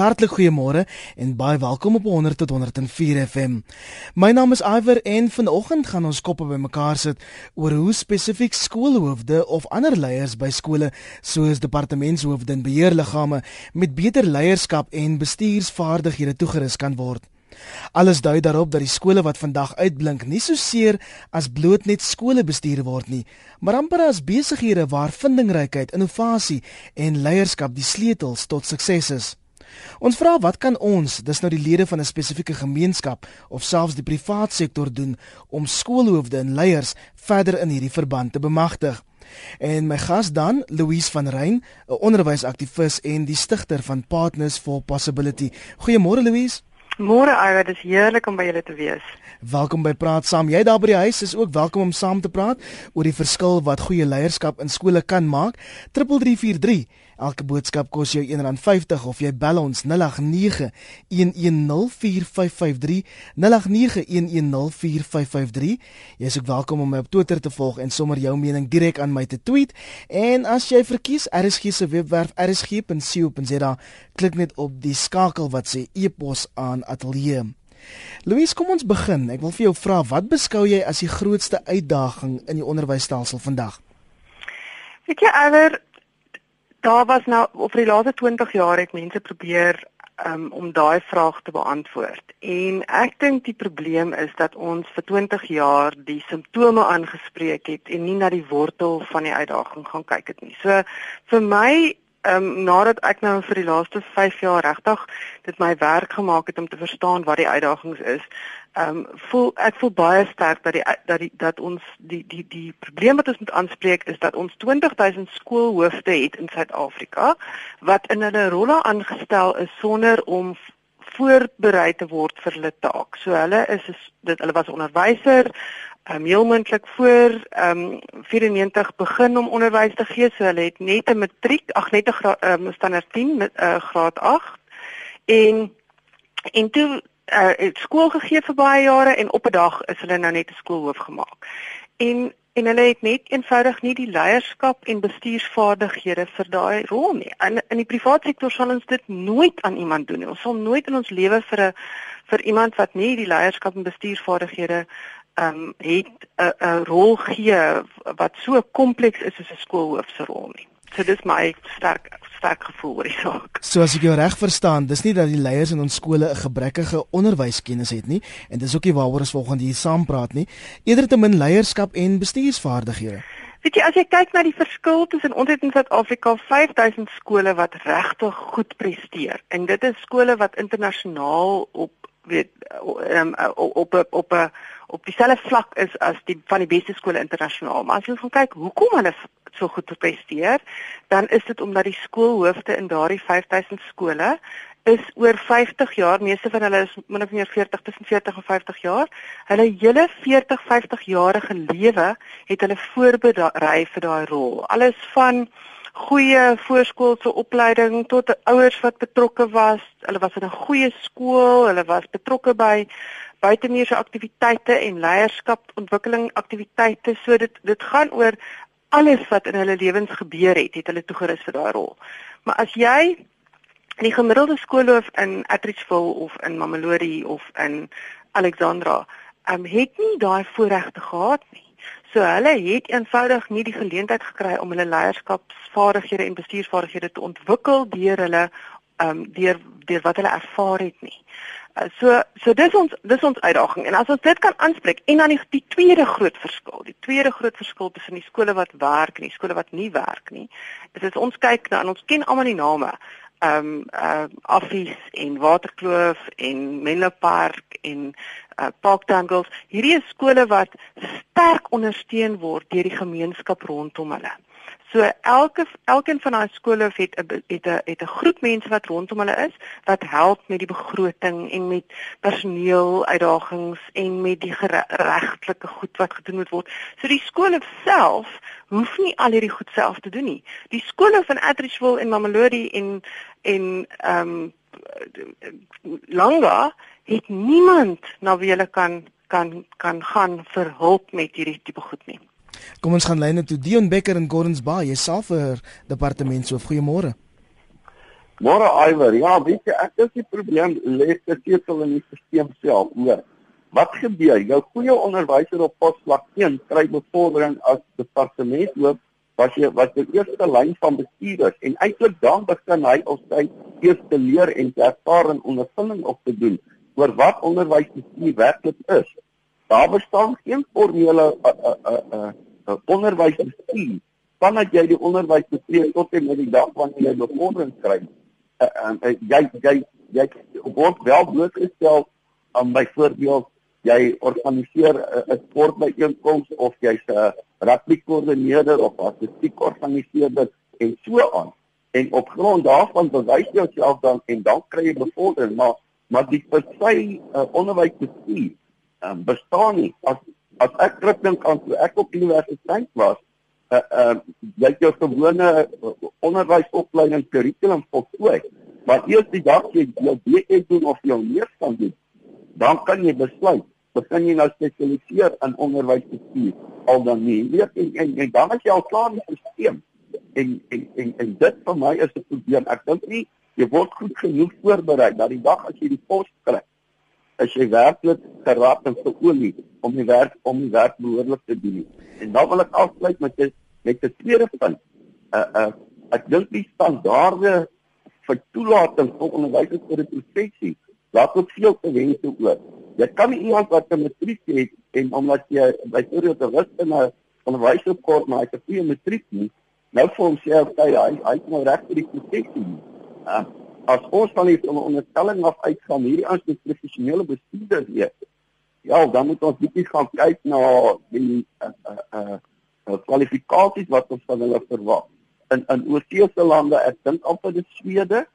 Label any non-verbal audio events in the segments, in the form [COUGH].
Hartlik goeiemôre en baie welkom op 100 tot 104 FM. My naam is Iver en vanoggend gaan ons koppe bymekaar sit oor hoe spesifiek skoolhoofde of ander leiers by skole soos departementshoofde en beheerliggame met beter leierskap en bestuursvaardighede toegerus kan word. Alles dui daarop dat die skole wat vandag uitblink nie so seer as bloot net skole bestuur word nie, maar amper as besighede waar vindingrykheid, innovasie en leierskap die sleutels tot sukses is. Ons vra wat kan ons, dis nou die lede van 'n spesifieke gemeenskap of selfs die privaat sektor doen om skoolhoofde en leiers verder in hierdie verband te bemagtig. En my gas dan, Louise van Rein, 'n onderwysaktivis en die stigter van Partners for Possibility. Goeiemôre Louise. Môre Ira, dit is heerlik om by julle te wees. Welkom by Praat Saam. Jy daar by die huis is ook welkom om saam te praat oor die verskil wat goeie leierskap in skole kan maak. 3343 Elke boodskap kos jou R1.50 of jy bel ons 089 1104553 089 Jy is ook welkom om my op Twitter te volg en sommer jou mening direk aan my te tweet en as jy verkies RSG se webwerf rsg.co.za klik net op die skakel wat sê e-pos aan ateljee Louise, kom ons begin. Ek wil vir jou vra, wat beskou jy as die grootste uitdaging in die onderwysstelsel vandag? Weet jy, Ewer, daar was nou op die laaste 20 jaar het mense probeer um, om daai vraag te beantwoord. En ek dink die probleem is dat ons vir 20 jaar die simptome aangespreek het en nie na die wortel van die uitdaging gaan kyk het nie. So vir my ehm um, nadat ek nou vir die laaste 5 jaar regtig dit my werk gemaak het om te verstaan wat die uitdagings is, ehm um, voel ek voel baie sterk dat die dat die dat ons die die die probleem wat ons moet aanspreek is dat ons 20000 skoolhoofde het in Suid-Afrika wat in hulle rolle aangestel is sonder om voorberei te word vir hulle taak. So hulle is, dit hulle was onderwyser, um, heel moontlik voor ehm um, 94 begin om onderwys te gee. So hulle het net 'n matriek, ag net 'n ehm um, standaard 10 met uh, graad 8 en en toe uh, het skool gegee vir baie jare en op 'n dag is hulle nou net 'n skoolhoof gemaak. En en hulle het net eenvoudig nie die leierskap en bestuursvaardighede vir daai rol nie. In in die private sektor sal ons dit nooit aan iemand doen nie. Ons sal nooit in ons lewe vir 'n vir iemand wat nie die leierskap en bestuursvaardighede ehm um, het 'n 'n rol gee wat so kompleks is as 'n skoolhoof se rol nie. So dis my sterk sterk gevoel oor die saak. So as ek jou reg verstaan, dis nie dat die leiers in ons skole 'n gebrekkige onderwyskennis het nie en dis ook nie waaroor ons volgende hier saam praat nie, eerder te min leierskap en bestuursvaardighede. Weet jy as jy kyk na die verskil tussen ons het in Suid-Afrika 5000 skole wat regtig goed presteer en dit is skole wat internasionaal op weet um, op op op op dieselfde vlak is as die van die beste skole internasionaal. Maar as jy gaan kyk hoekom hulle so goed presteer, dan is dit omdat die skoolhoofde in daardie 5000 skole is oor 50 jaar, meeste van hulle is min of meer 40 tussen 40 en 50 jaar. Hulle hele 40, 50 jarige lewe het hulle voorberei vir daai rol. Alles van goeie voorskoolse opleiding tot ouers wat betrokke was. Hulle was in 'n goeie skool, hulle was betrokke by buitemuurse aktiwiteite en leierskapontwikkeling aktiwiteite. So dit dit gaan oor alles wat in hulle lewens gebeur het, het hulle toegerus vir daai rol. Maar as jy die gemiddelde skoolhoof in Atteridgeville of in Mamelodi of in Alexandra, um, het nie daai voorregte gehad nie. So hulle het eenvoudig nie die geleentheid gekry om hulle leierskapsvaardighede en bestuursvaardighede te ontwikkel deur hulle ehm um, deur deur wat hulle ervaar het nie. So so dis ons dis ons uitdaging en as ons dit kan aanspreek en dan die, die tweede groot verskil, die tweede groot verskil tussen die skole wat werk en die skole wat nie werk nie, is as ons kyk na ons ken almal die name ehm um, uh Affies en Waterkloof en Menlo Park en uh Park Dangles. Hierdie is skole wat sterk ondersteun word deur die gemeenskap rondom hulle. So elke elkeen van daai skole het 'n het 'n het 'n groep mense wat rondom hulle is wat help met die begroting en met personeel uitdagings en met die regtelike goed wat gedoen moet word. So die skole self hoef nie al hierdie goed self te doen nie. Die skole van Atteridgeville en Mamelodi en en ehm um, Langa het niemand na wie hulle kan kan kan gaan vir hulp met hierdie tipe goed nie. Kom ons gaan lyne toe Dion Becker in Gordons Bay, jy self vir departement so goeiemôre. Môre Iwer, ja, weet jy, ek dink die probleem lê seker in die stelsel hoor. Wat gebeur? Jou goeie onderwyser op posvlak 1 kry bevordering as departementshoof wat jy wat die eerste lyn van bestuur is en eintlik dan begin hy of sy eers te leer en en ondervinding op te doen oor wat onderwysbestuur werklik is. Daar bestaan geen formele uh, uh, uh, uh, uh, onderwysbestuur vandat jy die onderwys betree tot en met die dag wanneer jy bevordering kry uh, uh, jy jy jy word wel blootgestel aan byvoorbeeld jy organiseer 'n uh, sportbyeenkoms of jy's 'n uh, rugby koördineerder of artistiek organiseerder en so aan. En op grond daarvan bewys jy jouself dan en dan kry jy bevordering maar maar die persy uh, onderwysbestuur um, bestaan nie as as ek terugdink aan toe ek op universiteit was uh, uh, jy het jou gewone uh, onderwysopleiding kurrikulum voltooi. Maar eers die dag jy jou BA doen of jou meester doen, dan kan jy besluit begin jy nou spesialiseer in onderwysbestuur al dan nie. Weet en, en, en dan as jy al klaar in die stelsel en en en en dit vir my is 'n probleem. Ek dink nie jy word goed genoeg voorberei dat die dag as jy die pos kry as jy werklik geraak en geolie om die werk om die werk behoorlik te doen. En dan wil ek afsluit met 'n met 'n tweede punt. Uh uh ek dink die standaarde vir toelating vir onderwysers vir die professie laat ook veel te wense oor. Jy kan nie iemand wat 'n matriek het en omdat jy byvoorbeeld 'n wiskunde onderwyser kort maar hy het 'n goeie matriek nie, nou vir hom sê hy hy hy is nou reg vir die professie. Uh as ons van die onderstelling af uitgaan hierdie as 'n professionele bestuurder weet. Ja, dan moet ons bietjie gaan kyk na die uh uh, uh kwalifikasies wat ons van hulle verwag. In in oorseese lande, ek dink amper dit Swede.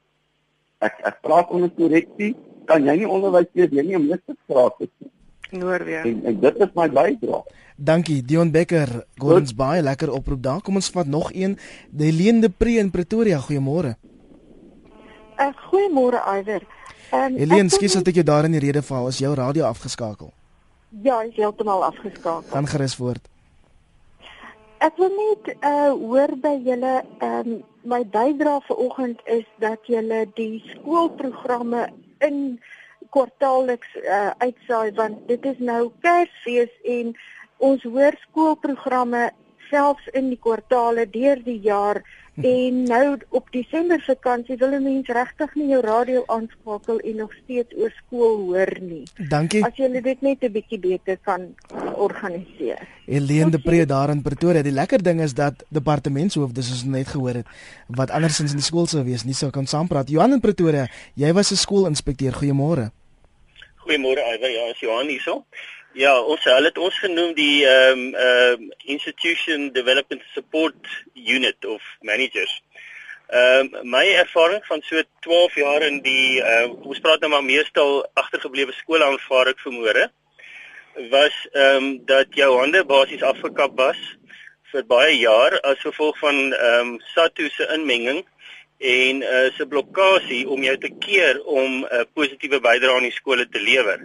Ek ek praat onder korreksie, kan jy nie onderwys gee jy nie 'n meestersgraad het nie. Noorwe. En, en dit is my bydrae. Dankie Dion Becker, Gordons baie lekker oproep daar. Kom ons vat nog een. Helene Pre in Pretoria, goeiemôre. Uh, goeiemôre Iwer. Ehm um, Helene, skus dat ek jou daar in die rede val. Is jou radio afgeskakel? Ja, is heeltemal afgeskakel. Gaan gerus voort. Ek wil net uh hoor by julle ehm um, my bydrae vanoggend is dat julle die skoolprogramme in kwartaalliks uh uitsaai want dit is nou Kersfees en ons hoor skoolprogramme selfs in die kwartaale deur die jaar [LAUGHS] En nou op Desember vakansie wil 'n mens regtig nie jou radio aanskakel en nog steeds oor skool hoor nie. Dankie. As jy dit net 'n bietjie beter kan organiseer. Helene de Pre daar in Pretoria. Die lekker ding is dat departementshoofde soos ons net gehoor het wat andersins in die skool sou wees, nie sou kan saampraat. Johan in Pretoria, jy was 'n skoolinspekteur. Goeiemôre. Goeiemôre Iver. Ja, is Johan hierso. Ja, ons hulle het ons genoem die ehm um, ehm um, Institution Development Support Unit of managers. Ehm um, my ervaring van so 12 jaar in die uh ons praat nou maar meestal agtergeblewe skole aanvaar ek vermoere was ehm um, dat jou hande basies afgekap was vir baie jaar as gevolg van ehm um, SATU se inmenging en uh se blokkade om jou te keer om 'n uh, positiewe bydrae aan die skole te lewer.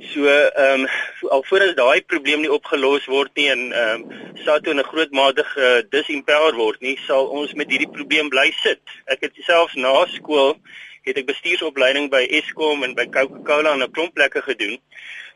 So ehm um, alvorens daai probleem nie opgelos word nie en ehm um, SATO in 'n groot mate gedisempower word nie, sal ons met hierdie probleem bly sit. Ek het self na skool het ek bestuursopleiding by Eskom en by Coca-Cola en 'n klomp plekke gedoen.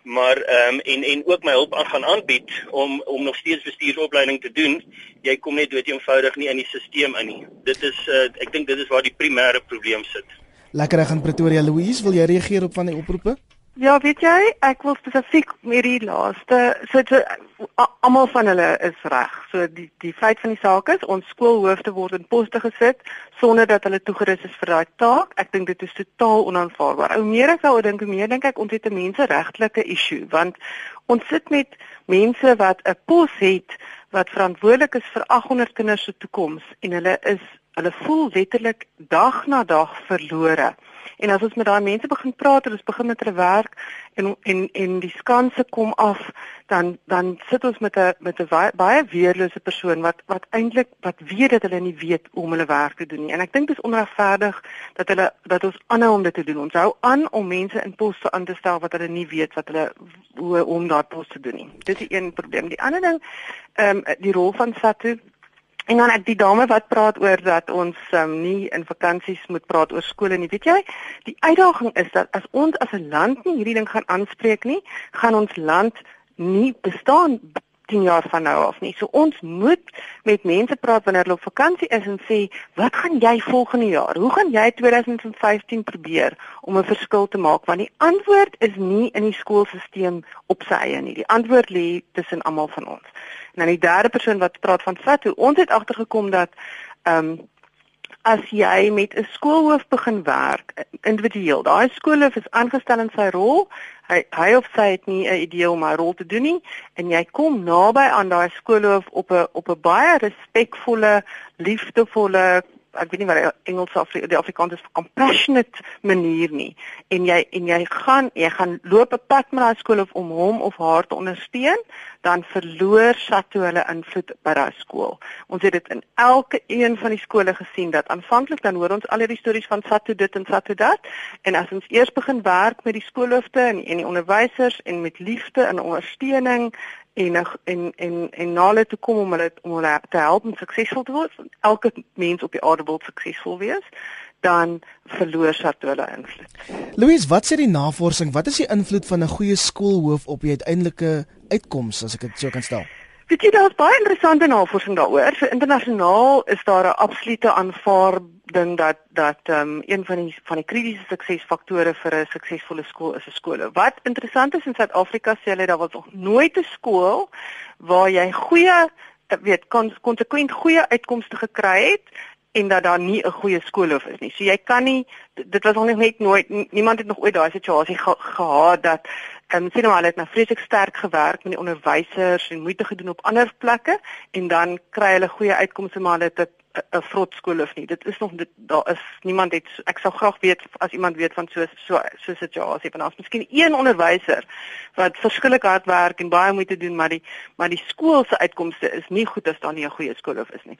Maar ehm um, en en ook my hulp aan gaan aanbied om om nog steeds bestuursopleiding te doen. Jy kom net dood eenvoudig nie in die stelsel in nie. Dit is uh, ek dink dit is waar die primêre probleem sit. Lekker reg in Pretoria Louise, wil jy reageer op van die oproepe? Ja, weet jy, ek wil spesifiek met die laaste, so almal van hulle is reg. So die die feit van die saak is ons skoolhoofde word in poste gesit sonder dat hulle toegerus is vir daai taak. Ek dink dit is totaal onaanvaarbaar. Ou meer ek daaroor dink, meer dink ek ons het 'n menseregtelike issue want ons sit met mense wat 'n pos het wat verantwoordelik is vir 800 kinders se toekoms en hulle is hulle voel letterlik dag na dag verlore. En as ons met daai mense begin praat en ons begin met hulle werk en en en die skanse kom af, dan dan sit ons met 'n met 'n baie weerlose persoon wat wat eintlik wat weet dat hulle nie weet hoe om hulle werk te doen nie. En ek dink dit is onregverdig dat hulle dat ons aanhou om dit te doen. Ons hou aan om mense in poste aan te stel wat hulle nie weet wat hulle hoe om daardie poste te doen nie. Dit is een probleem. Die ander ding, ehm um, die rol van SATU En dan ek die dame wat praat oor dat ons um, nie in vakansies moet praat oor skole nie. Weet jy, die uitdaging is dat as ons as 'n land nie hierdie ding gaan aanspreek nie, gaan ons land nie bestaan 10 jaar van nou af nie. So ons moet met mense praat wanneer hulle op vakansie is en sê, "Wat gaan jy volgende jaar? Hoe gaan jy 2015 probeer om 'n verskil te maak?" Want die antwoord is nie in die skoolstelsel op sy eie nie. Die antwoord lê tussen almal van ons. En dan die derde persoon wat praat van Fatu, ons het agtergekom dat ehm um, as jy met 'n skoolhoof begin werk individueel. Daai skoolhoof is aangestel in sy rol. Hy hy of sy het nie 'n idee om haar rol te doen nie en jy kom naby aan daai skoolhoof op 'n op 'n baie respekvolle, liefdevolle ek weet nie wat Engels of die Afrikaans is compassionate manier nie en jy en jy gaan jy gaan loop 'n pad met daai skool of om hom of haar te ondersteun dan verloor Sato hulle invloed by daai skool. Ons het dit in elke een van die skole gesien dat aanvanklik dan hoor ons al hierdie stories van Sato dit en Sato dat en as ons eers begin werk met die skoolhoofde en en die onderwysers en met liefde en ondersteuning en en en en na hulle toe kom om hulle om hulle te help om suksesvol te word. Elke mens op die aarde wil suksesvol wees dan verloor Sato hulle invloed. Louise, wat sê die navorsing? Wat is die invloed van 'n goeie skoolhoof op die uiteindelike uitkoms as ek dit so kan stel? Weet jy daar's baie interessante navorsing daaroor. So internasionaal is daar 'n absolute aanvaarding dat dat ehm um, een van die van die kritiese suksesfaktore vir 'n suksesvolle skool is 'n skool. Wat interessant is in Suid-Afrika sê hulle daar was nog nooit 'n skool waar jy goeie weet konsekwent goeie uitkomste gekry het en dat daar nie 'n goeie skoolhoof is nie. So jy kan nie dit was nog net nooit niemand het nog ooit daai situasie ge, gehad dat ehm um, sien nou hulle het nou vreeslik sterk gewerk met die onderwysers en moeite gedoen op ander plekke en dan kry hulle goeie uitkomste maar dit het 'n vrot skoolhoof nie. Dit is nog dit daar is niemand het ek sou graag weet as iemand weet van so so so 'n situasie van ons miskien een onderwyser wat verskillik hard werk en baie moeite doen maar die maar die skool se uitkomste is nie goed as daar nie 'n goeie skoolhoof is nie.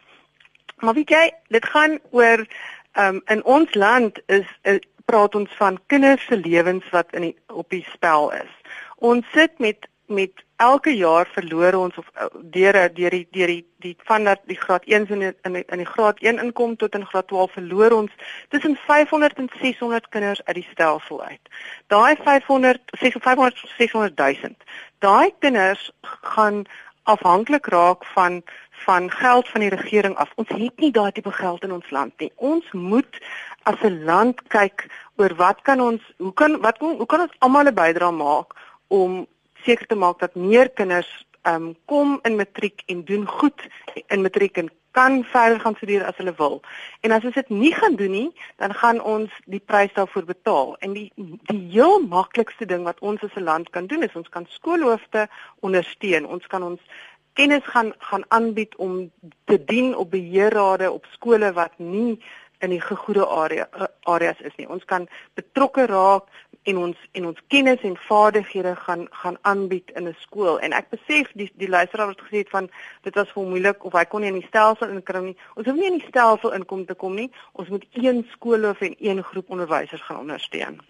Maar weet jy, dit gaan oor ehm um, in ons land is uh, praat ons van kinders se lewens wat in die, op die spel is. Ons sit met met elke jaar verloor ons of uh, deur deur die deur die die van dat die graad 1 in in in die graad 1 inkom tot in graad 12 verloor ons tussen 500 en 600 kinders uit die stelsel uit. Daai 500 500 600 000. Daai kinders gaan afhanklik raak van van geld van die regering af. Ons het nie daai tipe geld in ons land nie. Ons moet as 'n land kyk oor wat kan ons hoe kan wat hoe kan ons almal 'n bydrae maak om seker te maak dat meer kinders ehm um, kom in matriek en doen goed in matriek en kan verder gaan studeer as hulle wil. En as ons dit nie gaan doen nie, dan gaan ons die prys daarvoor betaal. En die die heel maklikste ding wat ons as 'n land kan doen is ons kan skoolhoofde ondersteun. Ons kan ons kennis gaan gaan aanbied om te dien op beheerrade op skole wat nie in die gegoede area areas is nie. Ons kan betrokke raak en ons en ons kennis en vaardighede gaan gaan aanbied in 'n skool. En ek besef die die luisteraar het gesê van dit was vir moeilik of hy kon nie in die stelsel inkry nie. Ons hoef nie in die stelsel inkom te kom nie. Ons moet een skool of en een groep onderwysers gaan ondersteun.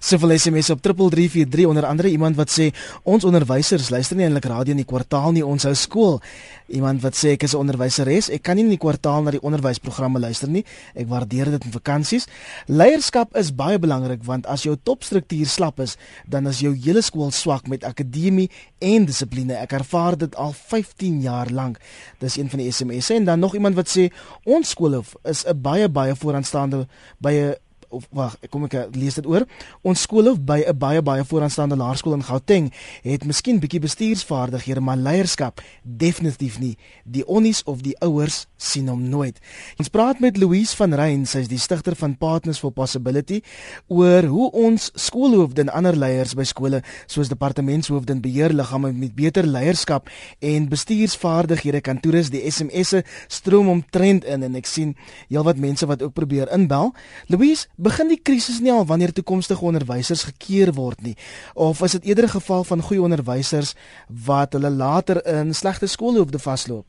Soveel SMS op 3343 onder andere iemand wat sê ons onderwysers luister nie eintlik radio in die kwartaal nie ons hou skool. Iemand wat sê ek is 'n onderwyseres, ek kan nie in die kwartaal na die onderwysprogramme luister nie. Ek waardeer dit in vakansies. Leierskap is baie belangrik want as jou topstruktuur slap is, dan is jou hele skool swak met akademie en dissipline. Ek ervaar dit al 15 jaar lank. Dis een van die SMS'e en dan nog iemand wat sê ons skool is 'n baie baie vooraanstaande by 'n of wag, kom ek lees dit oor. Ons skoolhof by 'n baie baie vooraanstaande laerskool in Gauteng het miskien bietjie bestuursvaardighede, maar leierskap definitief nie. Die onnies of die ouers sien hom nooit. Ons praat met Louise van Rein, sy is die stigter van Partners for Possibility, oor hoe ons skoolhoofde en ander leiers by skole soos departementshoofde en beheerliggame met beter leierskap en bestuursvaardighede kan toerus die SMS'e stroom omtrent in en ek sien heelwat mense wat ook probeer inbel. Louise Begin die krisis nie al wanneer toekomstige onderwysers gekeer word nie, of is dit eerder 'n geval van goeie onderwysers wat hulle later in slegte skole hoef te vasloop?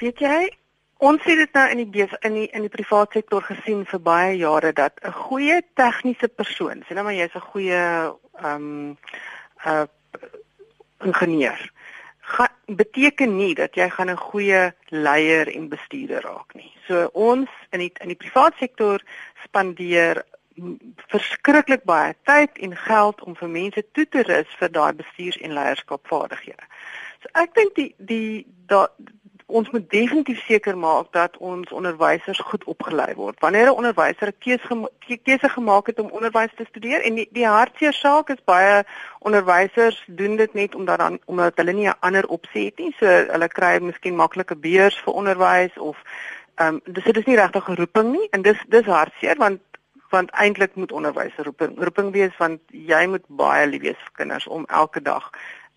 Weet jy, ons het dit nou in die bes, in die in die private sektor gesien vir baie jare dat 'n goeie tegniese persoon, sê nou maar jy's 'n goeie ehm um, uh ingenieur ga, beteken nie dat jy gaan 'n goeie leier en bestuurder raak nie. So ons in die in die privaat sektor spandeer verskriklik baie tyd en geld om vir mense toe te rus vir daai bestuurs- en leierskapvaardighede. So ek dink die die da ons moet definitief seker maak dat ons onderwysers goed opgelei word. Wanneer 'n onderwyser 'n keuse gema keuse gemaak het om onderwys te studeer en die, die hartseer saak is baie onderwysers doen dit net omdat dan omdat hulle nie 'n ander opsie het nie. So hulle kry miskien maklike beurs vir onderwys of Ehm um, dis so dis nie regtig 'n roeping nie en dis dis hartseer want want eintlik moet onderwys 'n roeping roeping wees want jy moet baie lief wees vir kinders om elke dag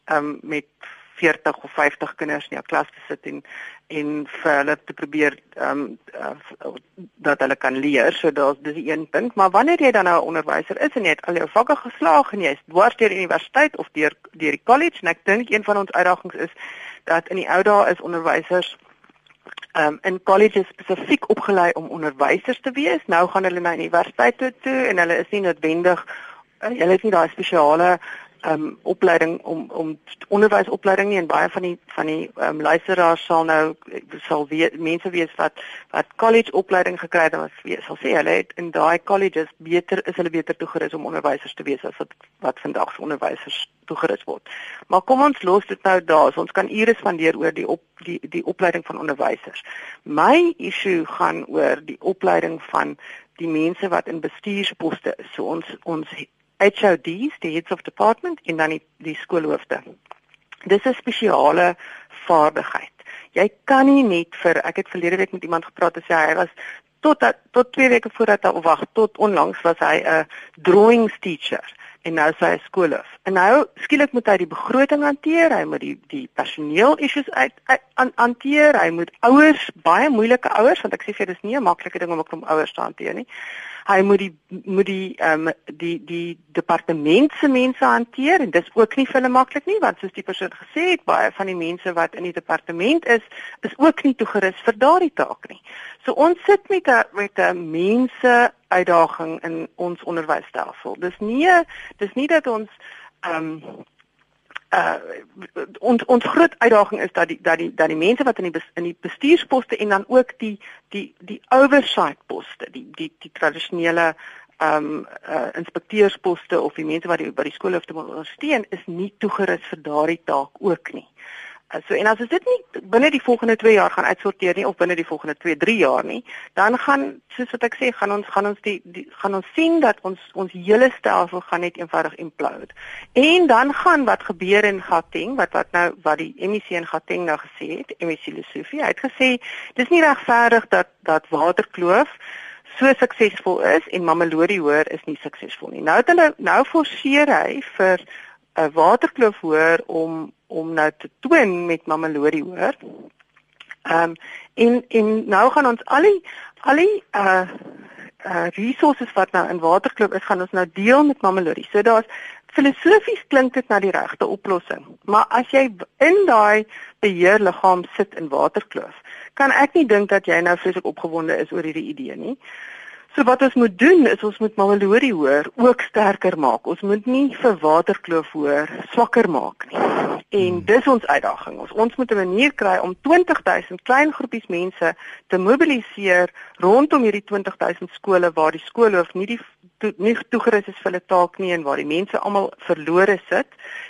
ehm um, met 40 of 50 kinders in jou klas te sit en en vir hulle te probeer ehm um, uh, dat hulle kan leer. So daar's dis die een punt, maar wanneer jy dan nou 'n onderwyser is en jy het al jou vakke geslaag en jy's dwars deur universiteit of deur deur die college en ek dink een van ons uitdagings is dat in die ou dae is onderwysers um, in kolleges spesifiek opgelei om onderwysers te wees. Nou gaan hulle na universiteit toe, toe en hulle is nie noodwendig uh, hulle het nie daai spesiale um opleiding om om onderwysopleiding nie en baie van die van die um luisteraars sal nou sal weet mense weet wat wat college opleiding gekry het wat sal sê hulle het in daai colleges beter is hulle beter toegerus om onderwysers te wees as wat wat vandag se onderwysers toegerus word. Maar kom ons los dit nou daar. So ons kan ure spandeer oor die op die die opleiding van onderwysers. My issue gaan oor die opleiding van die mense wat in bestuursposte is. So ons ons HODs, die heads of department en dan die, die skoolhoofde. Dis 'n spesiale vaardigheid. Jy kan nie net vir ek het verlede week met iemand gepraat en sê hy was tot tot 2 weke voordat hy wag tot onlangs was hy 'n drawings teacher en nou is hy 'n skoolhoof. En nou skielik moet hy die begroting hanteer, hy moet die die personeel issues uit, uit an, hanteer, hy moet ouers, baie moeilike ouers want ek sê vir dis nie 'n maklike ding om 'n klomp ouers te hanteer nie. Hy moet die moet die ehm um, die die departement se mense hanteer en dis ook nie vir hulle maklik nie want soos die persoon gesê het, baie van die mense wat in die departement is, is ook nie toegerus vir daardie taak nie. So ons sit met 'n met 'n mense uitdaging in ons onderwysstelsel. Dis nie dis nie dat ons ehm um, uh ons ons groot uitdaging is dat die dat die dat die mense wat in die in die bestuursposte en dan ook die die die oversight poste, die die die tradisionele ehm um, uh, inspekteursposte of die mense wat die by die skoolhoofde moet ondersteun is nie toegerus vir daardie taak ook nie. So en as ons dit nie binne die volgende 2 jaar gaan uitsorteer nie of binne die volgende 2, 3 jaar nie, dan gaan soos wat ek sê, gaan ons gaan ons die, die gaan ons sien dat ons ons hele stelsel gaan net eenvoudig implode. En dan gaan wat gebeur in Gauteng, wat wat nou wat die MEC in Gauteng nou gesê het, MEC Lesofie, hy het gesê dis nie regverdig dat dat Waterkloof so suksesvol is en Mamelodi hoor is nie suksesvol nie. Nou het hulle nou forceer hy vir 'n uh, Waterkloof hoor om om nou te toon met Mamelodi hoor. Ehm um, en en nou gaan ons al die al die uh uh resources wat nou in Waterkloof is, gaan ons nou deel met Mamelodi. So daar's filosofies klink dit na die regte oplossing, maar as jy in daai beheerliggaam sit in Waterkloof, kan ek nie dink dat jy nou vreeslik opgewonde is oor hierdie idee nie. So wat ons moet doen is ons moet Mamelodi hoor ook sterker maak. Ons moet nie vir Waterkloof hoor swakker maak nie. En hmm. dis ons uitdaging. Ons ons moet 'n manier kry om 20000 klein groepies mense te mobiliseer rondom hierdie 20000 skole waar die skoolhoof nie die to, nie toegerus is vir hulle taak nie en waar die mense almal verlore sit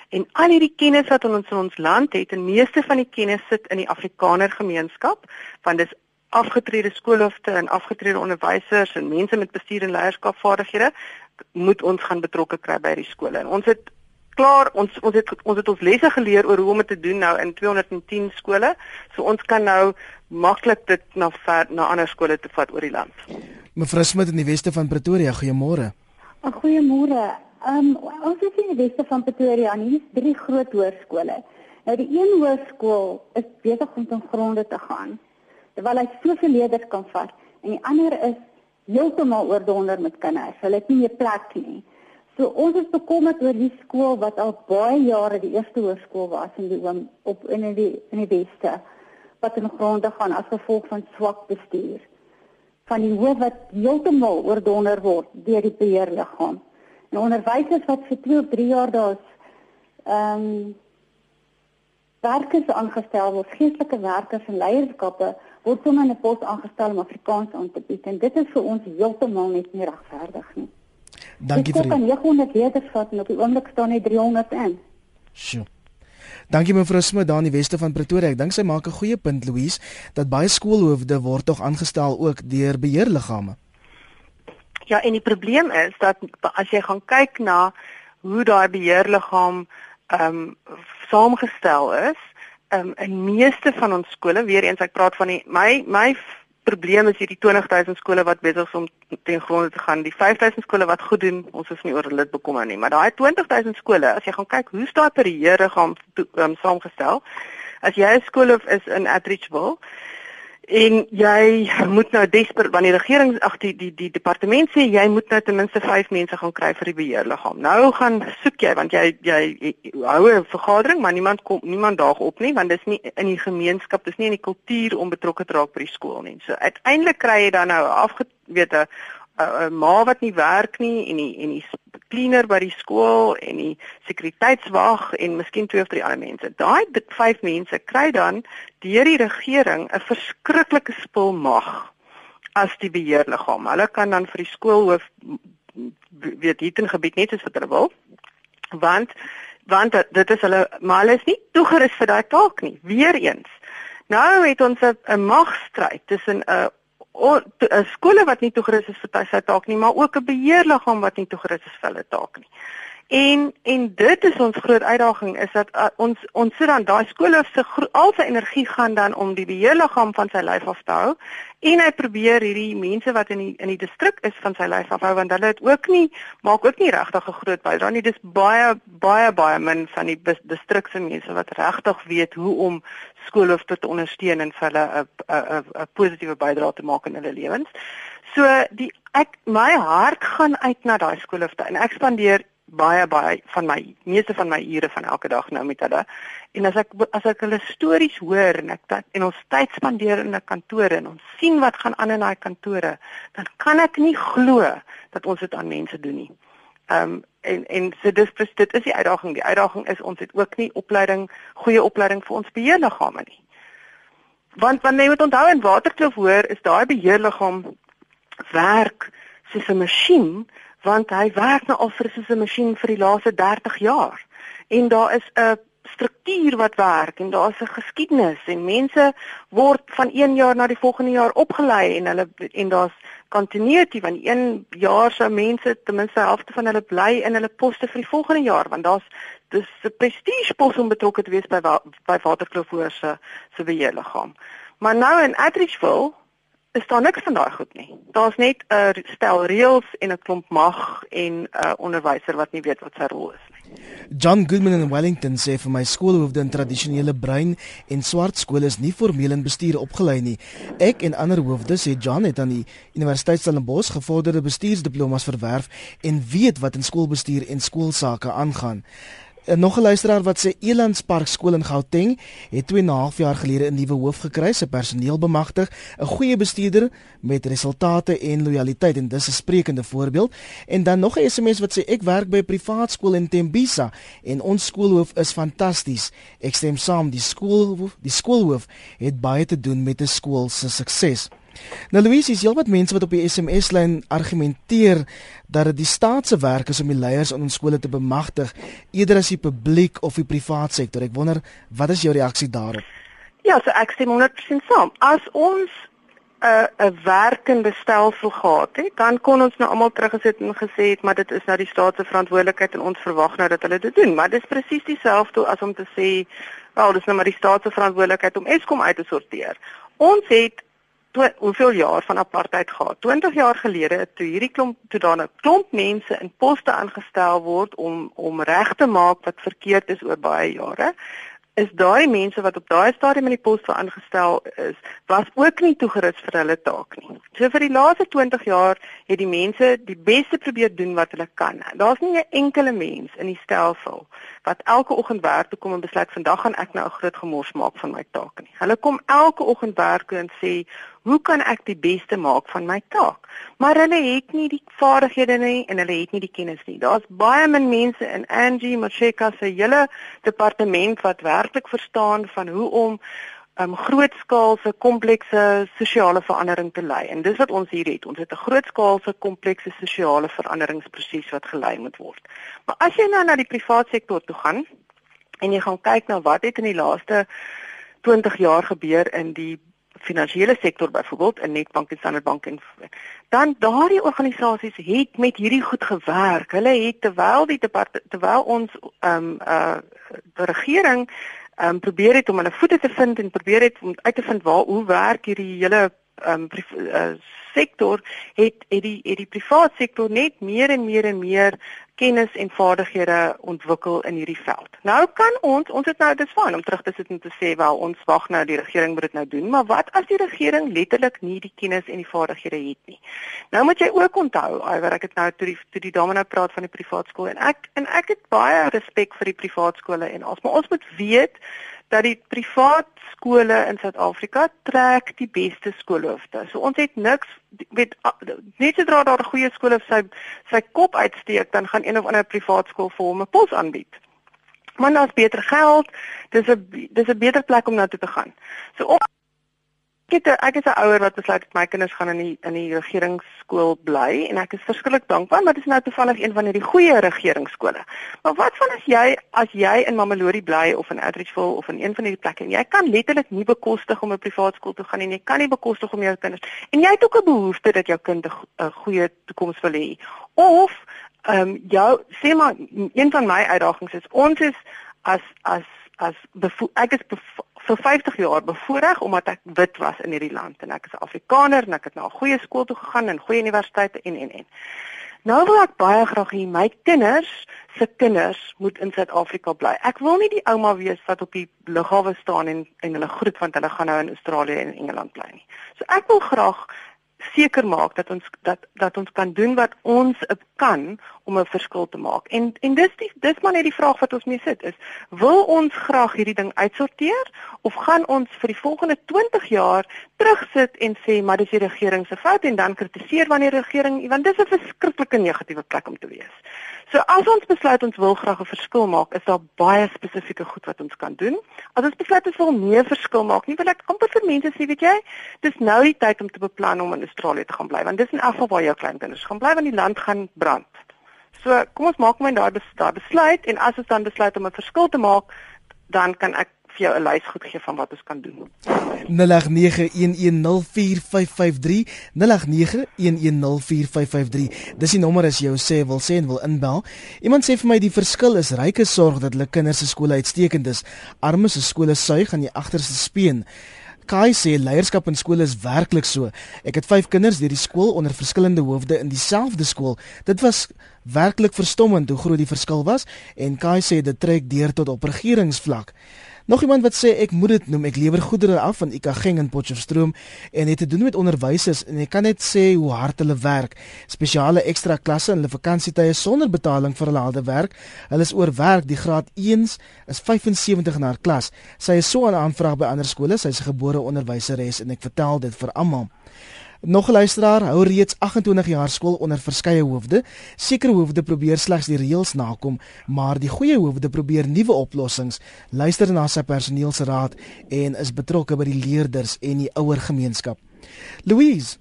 en al hierdie kennis wat ons in ons land het en meeste van die kennis sit in die Afrikaner gemeenskap want dis afgetrede skoolhoofde en afgetrede onderwysers en mense met bestuur en leierskapvaardighede moet ons gaan betrokke kry by die skole. En ons het klaar ons ons het ons het ons lesse geleer oor hoe om dit te doen nou in 210 skole. So ons kan nou maklik dit na ver na ander skole te vat oor die land. Mevrou Smit in die weste van Pretoria, goeiemôre. Goeiemôre. Ehm um, ons is in die weste van Pretoria en hier is drie groot hoërskole. Nou die een hoërskool is besig om ten gronde te gaan terwyl hy soveel leerders kan vat en die ander is heeltemal oordonder met kinders. Hulle het nie 'n plek nie. So ons is bekommerd oor die skool wat al baie jare die eerste hoërskool was in die oom op in die in die weste wat in gronde gaan as gevolg van swak bestuur van die hoof wat heeltemal oordonder word deur die beheerliggaam. En onderwysers wat vir 2 of 3 jaar daar's ehm um, werkers aangestel word, geestelike werkers en leierskappe word sommer in 'n pos aangestel om Afrikaans aan te bied en dit is vir ons heeltemal net nie regverdig nie. Dankie vir die 900 leerders vat en op die oomblik staan net 300 in. Sjoe. Dankie mevrou Smit daar in die weste van Pretoria. Ek dink sy maak 'n goeie punt Louise dat baie skoolhoofde word tog aangestel ook deur beheerliggame. Ja, en die probleem is dat as jy gaan kyk na hoe daai beheerliggaam ehm um, saamgestel is, um, in meeste van ons skole, weer eens ek praat van die my my probleem is hierdie 20000 skole wat besig is om ten gronde te gaan. Die 5000 skole wat goed doen, ons is nie oor hulle bekommer nie, maar daai 20000 skole, as jy gaan kyk hoe staan per here gaan um, saamgestel. As jy 'n skool is in Atteridgeville, en jy moet nou desper wanneer die regering ag die die die departement sê jy moet nou ten minste 5 mense gaan kry vir die beheerliggaam. Nou gaan soek jy want jy jy, jy hou 'n vergadering maar niemand kom niemand daag op nie want dis nie in die gemeenskap, dis nie in die kultuur om betrokke te raak by die skool nie. So uiteindelik kry jy dan nou afgewete 'n ma wat nie werk nie en die en die cleaner by die skool en die sekuriteitswag en miskien twee of drie ander mense. Daai vyf mense kry dan deur die regering 'n verskriklike spul mag as die beheerliggaam. Hulle kan dan vir die skoolhoof weet hier in gebied net soos wat hulle wil. Want want dit is hulle maar hulle is nie toegerus vir daai taak nie. Weereens. Nou het ons 'n magstryd tussen 'n 'n skole wat nie toegerus is vir sy taak nie, maar ook 'n beheerliggaam wat nie toegerus is vir hulle taak nie. En en dit is ons groot uitdaging is dat uh, ons ons sit dan daai skole se al sy energie gaan dan om die beheerliggaam van sy lyf af te hou en hy probeer hierdie mense wat in die in die distrik is van sy lyf afhou want hulle het ook nie maak ook nie regtig 'n groot bydrae nie dis baie baie baie min van die distrik se mense wat regtig weet hoe om skoolhoofde te ondersteun en vir hulle 'n 'n 'n positiewe bydrae te maak in hulle lewens. So die ek my hart gaan uit na daai skoolhoofde en ek spandeer baie baie van my meeste van my ure van elke dag nou met hulle. En as ek as ek hulle stories hoor en ek dat en ons tyd spandeer in 'n kantoor en ons sien wat gaan aan in daai kantore, dan kan ek nie glo dat ons dit aan mense doen nie. Ehm um, en en so dis dit is die uitdaging. Die uitdaging is ons het ook nie opleiding, goeie opleiding vir ons beheerliggame nie. Want wanneer jy moet onthou in Waterkloof hoor, is daai beheerliggaam werk soos 'n masjien want hy werk nou al vir soos 'n masjien vir die laaste 30 jaar. En daar is 'n struktuur wat werk en daar's 'n geskiedenis en mense word van een jaar na die volgende jaar opgelei en hulle en daar's continuity van een jaar se mense ten minste helfte van hulle bly in hulle poste vir die volgende jaar want daar's dis 'n prestige pos om betrokke te wees by by Waterkloof se se beheerliggaam. Maar nou in Atteridgeville is daar niks van daai goed nie. Daar's net 'n stel reëls en 'n klomp mag en 'n onderwyser wat nie weet wat sy rol is. John Goodman in Wellington sê vir my skoolhoofde in tradisionele bruin en swart skole is nie formeel in bestuur opgelei nie. Ek en ander hoofde sê John het aan die Universiteit Stellenbosch gevorderde bestuursdiplomas verwerf en weet wat in skoolbestuur en skoolsake aangaan. En nog 'n luisteraar wat sê Elandspark skool in Gauteng het 2 en 'n half jaar gelede 'n nuwe hoof gekry, se personeel bemagtig, 'n goeie bestuurder met resultate en lojaliteit en dis 'n sprekende voorbeeld. En dan nog 'n SMS wat sê ek werk by 'n privaat skool in Tembisa en ons skoolhoof is fantasties. Ek stem saam, die skool die skoolhoof het baie te doen met 'n skool se sukses. Nou Louise, is heelwat mense wat op die SMS-lyn argumenteer dat dit die staat se werk is om die leiers in ons skole te bemagtig eerder as die publiek of die privaat sektor. Ek wonder, wat is jou reaksie daarop? Ja, so ek stem 100% saam. As ons 'n uh, 'n werkende stelsel gehad het, dan kon ons nou almal teruggesit en gesê het maar dit is nou die staat se verantwoordelikheid en ons verwag nou dat hulle dit doen. Maar dit is presies dieselfde as om te sê, wel, dis nou maar die staat se verantwoordelikheid om Eskom uit te sorteer. Ons het toe hoeveel jaar van apartheid gehad. 20 jaar gelede toe hierdie klomp toe daar 'n klomp mense in poste aangestel word om om reg te maak wat verkeerd is oor baie jare. Is daai mense wat op daai stadium in die poste aangestel is, was ook nie toegerus vir hulle taak nie. So vir die laaste 20 jaar het die mense die beste probeer doen wat hulle kan. Daar's nie 'n enkele mens in die stelsel wat elke oggend werk toe kom en besluit vandag gaan ek nou 'n groot gemors maak van my taak nie. Hulle kom elke oggend werk toe en sê, "Hoe kan ek die beste maak van my taak?" Maar hulle het nie die vaardighede nie en hulle het nie die kennis nie. Daar's baie min mense in Angie Macheka se hele departement wat werklik verstaan van hoe om um, grootskaalse komplekse sosiale verandering te lei. En dis wat ons hier het. Ons het 'n grootskaalse komplekse sosiale veranderingsproses wat gelei moet word. Maar as jy nou na die private sektor toe gaan en jy gaan kyk na wat het in die laaste 20 jaar gebeur in die finansiële sektor byvoorbeeld in Nedbank en Standard Bank en dan daardie organisasies het met hierdie goed gewerk. Hulle het terwyl die terwyl ons ehm um, uh die regering ehm um, probeer het om hulle voete te vind en probeer het om uit te vind waar hoe werk hierdie hele ehm um, uh, sektor. Het het die het die private sektor net meer en meer en meer kennis en vaardighede ontwikkel in hierdie veld. Nou kan ons ons het nou dis fyn om terug te sit en te sê wel ons wag nou die regering moet dit nou doen, maar wat as die regering letterlik nie die kennis en die vaardighede het nie? Nou moet jy ook onthou, iwer ek het nou toe die toe die dame nou praat van die privaat skool en ek en ek het baie respek vir die privaat skole en ons maar ons moet weet dat die privaat skole in Suid-Afrika trek die beste skoolhoofde. So ons het niks weet net sodra daar 'n goeie skool of sy sy kop uitsteek, dan gaan een of ander privaat skool vir hom 'n pos aanbied. Maar daar's beter geld. Dis 'n dis 'n beter plek om na toe te gaan. So om Ek het ek is 'n ouer wat besluit my kinders gaan in die in die regeringsskool bly en ek is verskriklik dankbaar maar dit is nou toevallig een van hierdie goeie regeringsskole. Maar wat van as jy as jy in Mamelodi bly of in Atteridgeville of in een van hierdie plekke en jy kan letterlik nie bekostig om 'n privaat skool toe gaan en jy kan nie bekostig om jou kinders en jy het ook 'n behoefte dat jou kind 'n goeie toekoms wil hê of ehm um, jou sê maar een van my uitdagings is ons is as as as ek is vir 50 jaar bevoorreg omdat ek wit was in hierdie land en ek is 'n Afrikaner en ek het na 'n goeie skool toe gegaan en goeie universiteite en en en. Nou wil ek baie graag hê my kinders se kinders moet in Suid-Afrika bly. Ek wil nie die ouma wees wat op die lughawe staan en en hulle groet want hulle gaan nou in Australië en Engeland bly nie. So ek wil graag seker maak dat ons dat dat ons kan doen wat ons kan om 'n verskil te maak. En en dis die dis maar net die vraag wat ons mee sit is, wil ons graag hierdie ding uitsorteer of gaan ons vir die volgende 20 jaar terugsit en sê maar dis die regering se fout en dan kritiseer wanneer die regering want dis 'n verskriklike negatiewe plek om te wees. So as ons besluit ons wil graag 'n verskil maak, is daar baie spesifieke goed wat ons kan doen. As ons besluit ons wil meer verskil maak, nie wil ek amper vir mense sê, weet jy, dis nou die tyd om te beplan om in Australië te gaan bly, want dis in elk geval waar jou kleinkinders gaan bly want die land gaan brand. So kom ons maak my daar daar besluit en as ons dan besluit om 'n verskil te maak, dan kan ek vir jou 'n lys goed gee van wat ons kan doen. 0891104553 0891104553 Dis die nommer as jy sê wil sê en wil inbel. Iemand sê vir my die verskil is ryke sorg dat hulle kinders se skole uitstekend is. Armes se skole suig aan die agterste speen. Kai sê leierskap in skole is werklik so. Ek het 5 kinders deur die skool onder verskillende hoofde in dieselfde skool. Dit was werklik verstommend hoe groot die verskil was en Kai sê dit trek deur tot op regeringsvlak. Nog iemand wat sê ek moet dit noem, ek lewer goedere af van Ikageng in Potchefstroom en het te doen met onderwysers en ek kan net sê hoe hard hulle werk. Spesiale ekstra klasse in hulle vakansietye sonder betaling vir hulle harde werk. Hulle is oorwerk, die graad 1s is 75 na haar klas. Sy is so 'n aanvraag by ander skole, sy is 'n gebore onderwyseres en ek vertel dit vir almal. Nog 'n luisteraar hou reeds 28 jaar skool onder verskeie hoofde. Sekere hoofde probeer slegs die reëls nakom, maar die goeie hoofde probeer nuwe oplossings, luister na sy personeel se raad en is betrokke by die leerders en die ouer gemeenskap. Louise,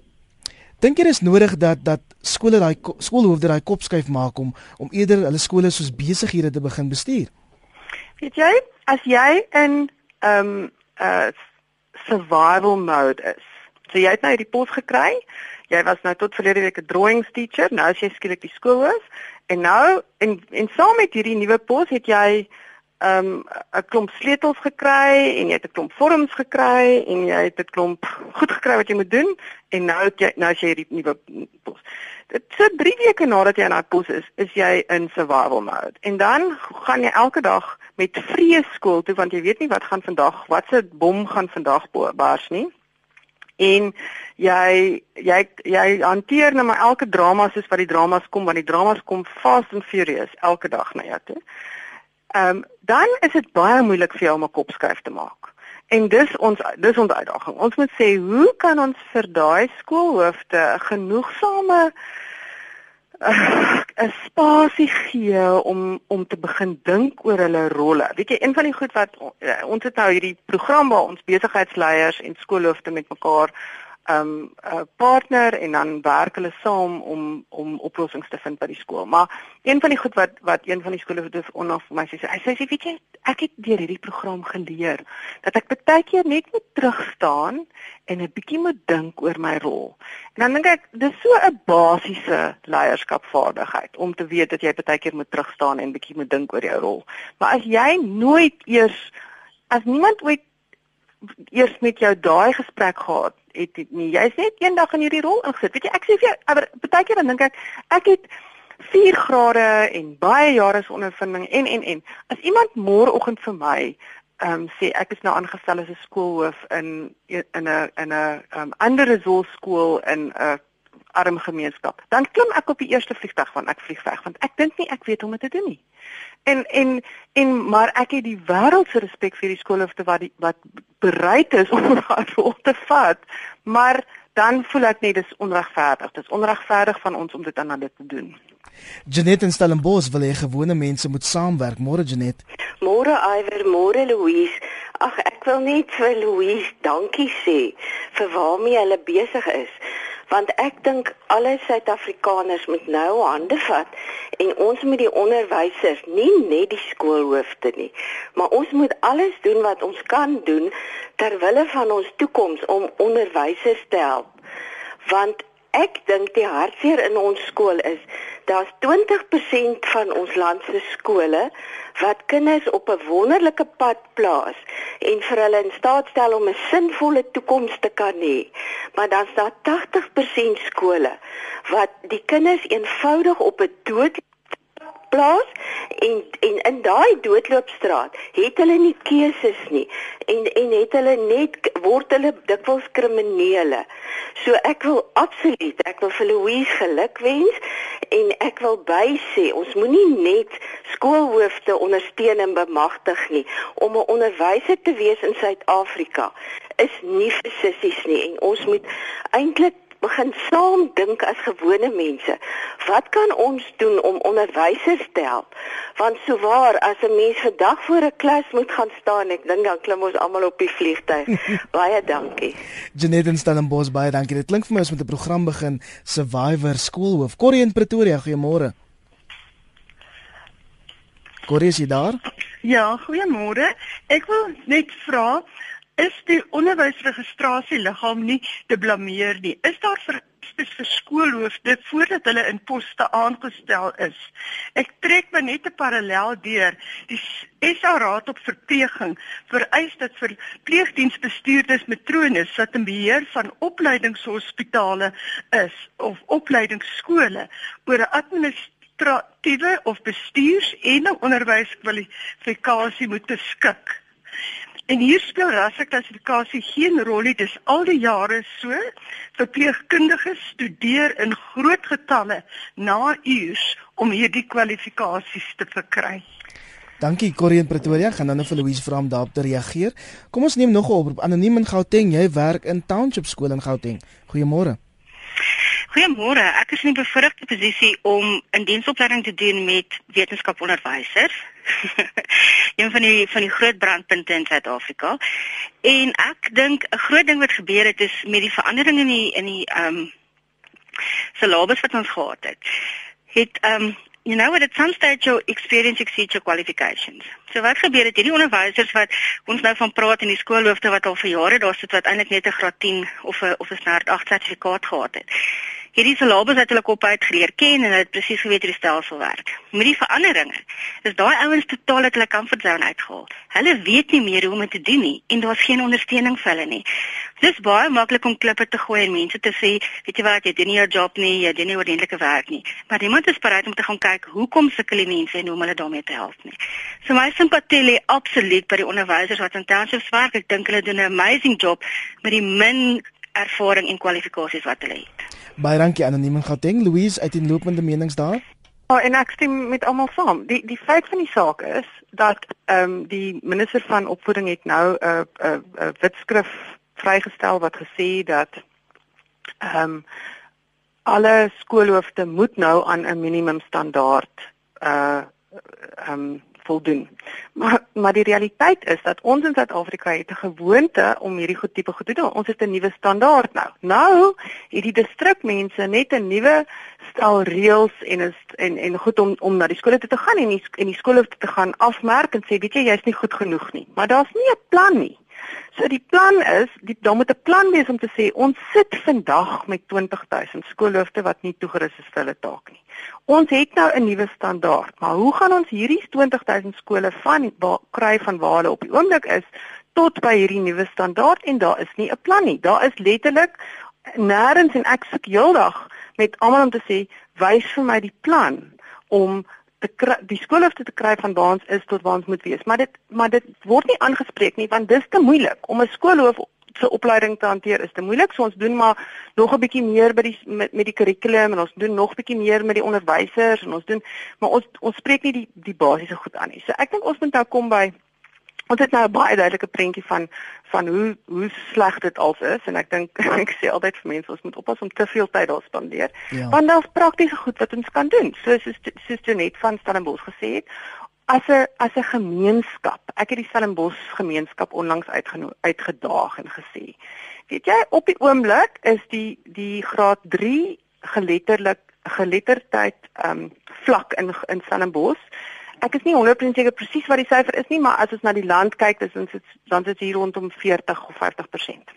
dink jy is nodig dat dat skole daai skoolhoofde daai kop skuif maak om om eerder hulle skole soos besighede te begin bestuur? Weet jy, as jy in ehm um, uh, survival mode is So jy het nou hierdie pos gekry. Jy was nou tot verlede week 'n drawings teacher. Nou is jy skielik die skoolhoof en nou en en saam met hierdie nuwe pos het jy ehm um, 'n klomp sleutels gekry en jy het 'n klomp vorms gekry en jy het 'n klomp goed gekry wat jy moet doen en nou het jy nou as jy hierdie nuwe pos. Dit so 3 weke nadat jy in daai pos is, is jy in survival mode. En dan gaan jy elke dag met vrees skool toe want jy weet nie wat gaan vandag, watse bom gaan vandag bars nie en jy jy jy hanteer nou maar elke drama soos wat die dramas kom want die dramas kom fast and furious elke dag na jou toe. ehm um, dan is dit baie moeilik vir jou om 'n kopskuif te maak. En dis ons dis ons uitdaging. Ons moet sê hoe kan ons vir daai skoolhoofde 'n genoegsame 'n spasie gee om om te begin dink oor hulle rolle. Weet jy, een van die goed wat ons het nou hierdie program waar ons besigheidsleiers en skoolhoofde met mekaar um partner en dan werk hulle saam om om oplossings te vind by die skool. Maar een van die goed wat wat een van die skole het onaf vir my sê, hy sê weet jy, ek het deur hierdie program geleer dat ek baie keer net moet terug staan en 'n bietjie moet dink oor my rol. En dan dink ek dis so 'n basiese leierskapvaardigheid om te weet dat jy baie keer moet terug staan en bietjie moet dink oor jou rol. Maar as jy nooit eers as niemand ooit eers met jou daai gesprek gehad het, het nie. Jy's net eendag in hierdie rol ingesit. Weet jy, ek sê vir jou, maar baie keer dan dink ek ek het 4 grade en baie jare se ondervinding en en en as iemand môreoggend vir my ehm um, sê ek is nou aangestel as 'n skoolhoof in in 'n in 'n um, ander resourceskool in 'n arm gemeenskap. Dan klim ek op die eerste vliegtuig van ek vlieg weg want ek dink nie ek weet hoe om dit te doen nie. En en en maar ek het die wêreld se respek vir die skoolhoofde wat die, wat bereid is [LAUGHS] om daai rol te vat, maar dan voel ek net dis onregverdig. Dis onregverdig van ons om dit aan hulle te doen. Janet en Stellenbosch wil hê gewone mense moet saamwerk. Môre Janet. Môre Iwer, môre Louise. Ag ek wil net vir Louise dankie sê vir waarmee hulle besig is want ek dink alle Suid-Afrikaners moet nou hande vat en ons moet die onderwysers, nie net die skoolhoofde nie, maar ons moet alles doen wat ons kan doen ter wille van ons toekoms om onderwysers te help. Want ek dink die hartseer in ons skool is daar's 20% van ons land se skole wat kinders op 'n wonderlike pad plaas en vir hulle in staat stel om 'n sinvolle toekoms te kan hê. Maar dan's daar 80% skole wat die kinders eenvoudig op 'n dood plaas en en in daai doodloopstraat het hulle nie keuses nie en en het hulle net word hulle dikwels kriminele. So ek wil absoluut, ek wil vir Louise gelukwens en ek wil bysê ons moenie net skoolhoofde ondersteun en bemagtig nie om 'n onderwyser te wees in Suid-Afrika is nie vir sissies nie en ons moet eintlik begin saam dink as gewone mense. Wat kan ons doen om onderwysers te help? Want souwaar as 'n mens vandag voor 'n klas moet gaan staan, ek dink dan klim ons almal op die vliegtuig. [LAUGHS] baie dankie. Janet en Stellenbosch, baie dankie. Dit klink vir my ons moet 'n program begin Survivor Skoolhoof. Corrie in Pretoria, goeiemôre. Corrie, is jy daar? Ja, goeiemôre. Ek wil net vra is die onderwysregistrasieliggaam nie te blameer nie. Is daar vereistes vir skoolhoofde voordat hulle in poste aangestel is? Ek trek maar net 'n parallel deur. Die SA Raad op verpleging vereis dat vir pleegdiensbestuurders matrones wat in beheer van opleidingshospitale is of opleidingsskole oor 'n administratiewe of bestuurs- en onderwyskwalifikasie moet beskik. En hier speel rasseklassifikasie geen rol nie. Dis al die jare so. Verpleegkundiges studeer in groot getalle na uurs om hierdie kwalifikasies te verkry. Dankie Corrie in Pretoria. Gaan dan nou vir Louise vra om daarop te reageer. Kom ons neem nog 'n oproep. Anoniem in Gauteng. Jy werk in Township skool in Gauteng. Goeiemôre. Goeiemôre. Ek is in 'n bevoordeelde posisie om in diensopleiding te doen met wetenskaponderwysers. [LAUGHS] een van die van die groot brandpunte in Suid-Afrika. En ek dink 'n groot ding wat gebeur het is met die veranderinge in die in die ehm um, syllabus wat ons gehad het. Het ehm um, you know what at some stage your experience exceeds your qualifications. So wat gebeur het hierdie onderwysers wat ons nou van praat in die skoolhoofde wat al vir jare daar sit wat eintlik net 'n graad 10 of 'n of 'n standaard 8 sertifikaat gehad het hierdie syllabus het hulle kop uit geleer ken en hulle het presies geweet hoe die stelsel werk. Met die veranderinge is daai ouens totaal uit hulle comfort zone uitgehaal. Hulle weet nie meer hoe om dit te doen nie en daar's geen ondersteuning vir hulle nie. Dit is baie maklik om klippe te gooi en mense te sê, weet jy wat, jy doen nie jou job nie, jy doen nie ordentlike werk nie. Maar iemand is bereid om te gaan kyk hoekom sukkel die mense en hoe om hulle daarmee te help nie. So my simpatie lê absoluut by die onderwysers wat in townships werk. Ek dink hulle doen 'n amazing job met die min ervaring en kwalifikasies wat hulle het. Baie dankie anoniem in Gauteng. Louise uit die lopende menings daar. Ja, en ek stem met almal saam. Die die feit van die saak is dat ehm um, die minister van opvoeding het nou 'n uh, 'n uh, uh, wetskrif vrygestel wat gesê dat ehm um, alle skoolhoofde moet nou aan 'n minimum standaard uh ehm um, voldoen. Maar maar die realiteit is dat ons in Suid-Afrika het 'n gewoonte om hierdie goed tipe goed te doen. Ons het 'n nuwe standaard nou. Nou het die distrikmense net 'n nuwe stel reëls en is en en goed om om na die skole toe te gaan en die, en die skole toe te gaan afmerk en sê weet jy jy's nie goed genoeg nie. Maar daar's nie 'n plan nie. So die plan is, die daar moet 'n plan wees om te sê ons sit vandag met 20000 skoolhoofde wat nie toegerus is vir hulle taak nie. Ons het nou 'n nuwe standaard, maar hoe gaan ons hierdie 20000 skole van kry van waar hulle op die oomblik is tot by hierdie nuwe standaard en daar is nie 'n plan nie. Daar is letterlik nêrens en ek soek heeldag met almal om te sê wys vir my die plan om te kry, die skoolhoofde te kry van waar ons is tot waar ons moet wees. Maar dit maar dit word nie aangespreek nie want dis te moeilik om 'n skoolhoof se opleiding te hanteer is te moeilik. So ons doen maar nog 'n bietjie meer by die met, met die kurrikulum en ons doen nog bietjie meer met die onderwysers en ons doen maar ons ons spreek nie die die basiese goed aan nie. So ek dink ons moet nou kom by Ons het nou 'n baie duidelike prentjie van van hoe hoe sleg dit als is en ek dink [LAUGHS] ek sê altyd vir mense ons moet oppas om te veel tyd daar spandeer. Ja. Want daar's praktiese goed wat ons kan doen. Soos soos Jonet van Stellenbosch gesê het, as 'n as 'n gemeenskap. Ek het die Stellenbosch gemeenskap onlangs uitgedaag en gesê, weet jy, op die oomblik is die die graad 3 geletterlik geletterdheid ehm um, vlak in in Stellenbosch ek is nie 100% seker presies wat die syfer is nie, maar as ons na die land kyk, dis ons dan is hier rondom 40 of 50%.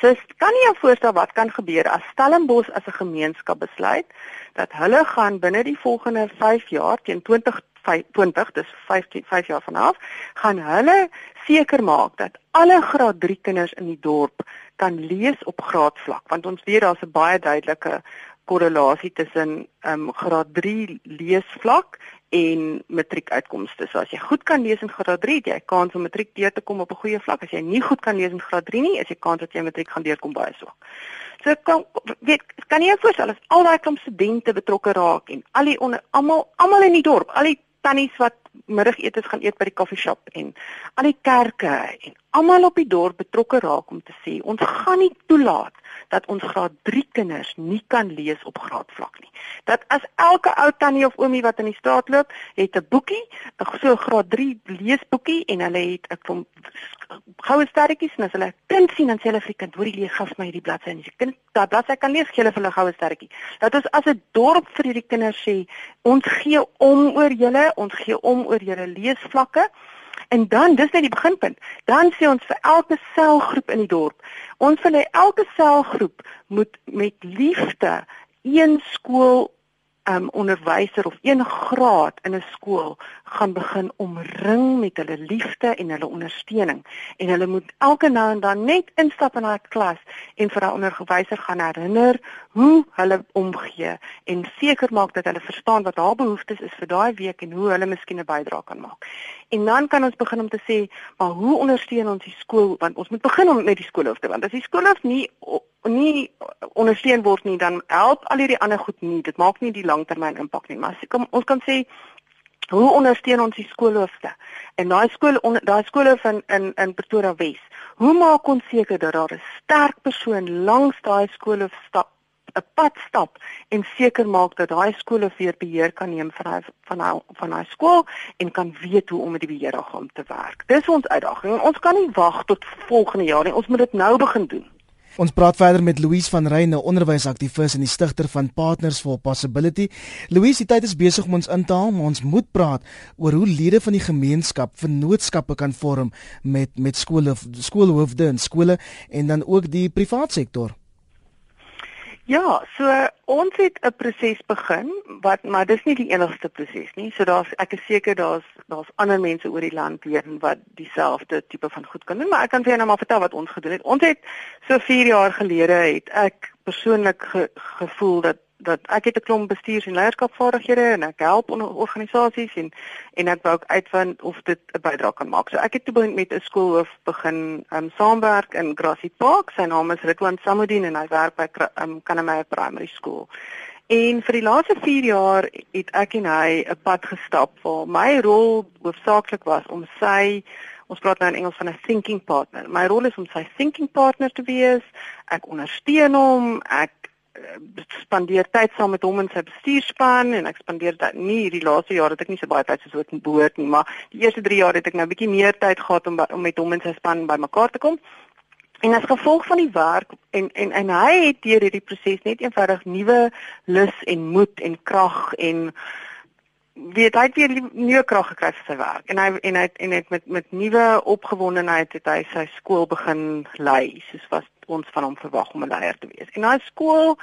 So kan jy jou voorstel wat kan gebeur as Stellenbosch as 'n gemeenskap besluit dat hulle gaan binne die volgende 5 jaar teen 2020, dis 15 5 jaar vanaf, gaan hulle seker maak dat alle graad 3 kinders in die dorp kan lees op graadvlak, want ons weet daar's 'n baie duidelike korrelasie tussen ehm um, graad 3 leesvlak en matriekuitkomste. So as jy goed kan lees in graad 3, jy kans om matriek deur te kom op 'n goeie vlak. As jy nie goed kan lees in graad 3 nie, is jy kans dat jy matriek gaan deurkom baie swak. So kan weet kan jy jou voorstel as al daai klomp studente betrokke raak en al die almal almal in die dorp, al die tannies wat middagetes gaan eet by die koffieshop en al die kerke en almal op die dorp betrokke raak om te sê ons gaan nie toelaat dat ons graad 3 kinders nie kan lees op graadvlak nie. Dat as elke ou tannie of oomie wat in die straat loop, het 'n boekie, 'n so graad 3 leesboekie en hulle het 'n klomp goue sterretjies en as hulle kind sien dan sê hulle vir kind, hoorie lees gou vir my hierdie bladsy en as die kind daai bladsy kan lees, gee hulle vir hulle goue sterretjie. Dat ons as 'n dorp vir hierdie kinders sê, ons gee om oor julle, ons gee om oor julle leesvlakke. En dan dis net die beginpunt. Dan sê ons vir elke selgroep in die dorp, ons wil hê elke selgroep moet met liefde een skool um onderwyser of een graad in 'n skool gaan begin omring met hulle liefde en hulle ondersteuning en hulle moet elke nou en dan net instap in daai klas en vir daai onderwyser gaan herinner hoe hulle omgee en seker maak dat hulle verstaan wat haar behoeftes is vir daai week en hoe hulle miskien 'n bydrae kan maak. En dan kan ons begin om te sê, maar hoe ondersteun ons die skool want ons moet begin om met die skoolhoofde want as die skoolhoof nie nie ondersteun word nie dan help al hierdie ander goed nie. Dit maak nie die langtermyn impak nie. Maar kom, ons kan sê hoe ondersteun ons die skoolhoofde? En daai skool daai skole van in in Pretoria Wes. Hoe maak ons seker dat daar 'n sterk persoon langs daai skoolhoof stap 'n pad stap en seker maak dat daai skole weer beheer kan neem van daai van daai van daai skool en kan weet hoe om met die beheerraam te werk. Dis ons uitdaging. Ons kan nie wag tot volgende jaar nie. Ons moet dit nou begin doen. Ons praat verder met Louise van Reyne, onderwysaktivis en die stigter van Partners for Possibility. Louise, die tyd is besig om ons in te haal, maar ons moet praat oor hoe lede van die gemeenskap vennootskappe kan vorm met met skole, skoolhoofde en skole en dan ook die private sektor. Ja, so ons het 'n proses begin wat maar dis nie die enigste proses nie. So daar's ek is seker daar's daar's ander mense oor die land weer wat dieselfde tipe van goed kan doen, maar ek kan vir jou nou maar vertel wat ons gedoen het. Ons het so 4 jaar gelede het ek persoonlik ge, gevoel dat dat ek het 'n klomp bestuurs- en leierskapvaardighede en ek help organisasies en en ek wou ook uitvind of dit 'n bydrae kan maak. So ek het toe met 'n skoolhoof begin um, saamwerk in Grassy Park. Sy naam is Ritwan Samudin en hy werk by um, Kaname Primary School. En vir die laaste 4 jaar het ek en hy 'n pad gestap waar my rol hoofsaaklik was om sy ons praat nou in Engels van 'n thinking partner. My rol is om sy thinking partner te wees. Ek ondersteun hom, ek spandeer tyd saam met hom in sy bestuurspan en ek spandeer dit nie hierdie laaste jaar het ek nie so baie tyd soos wat behoort nie, maar die eerste 3 jaar het ek nou bietjie meer tyd gehad om om met hom en sy span bymekaar te kom. En as gevolg van die werk en en en hy het deur hierdie proses net eenvoudig nuwe lus en moed en krag en weet hy het weer nuwe krag gekry vir sy werk. En hy en hy en hy het met met nuwe opgewondenheid het hy sy skool begin lei soos wat ons van hom verwag om 'n leier te wees. En daai skool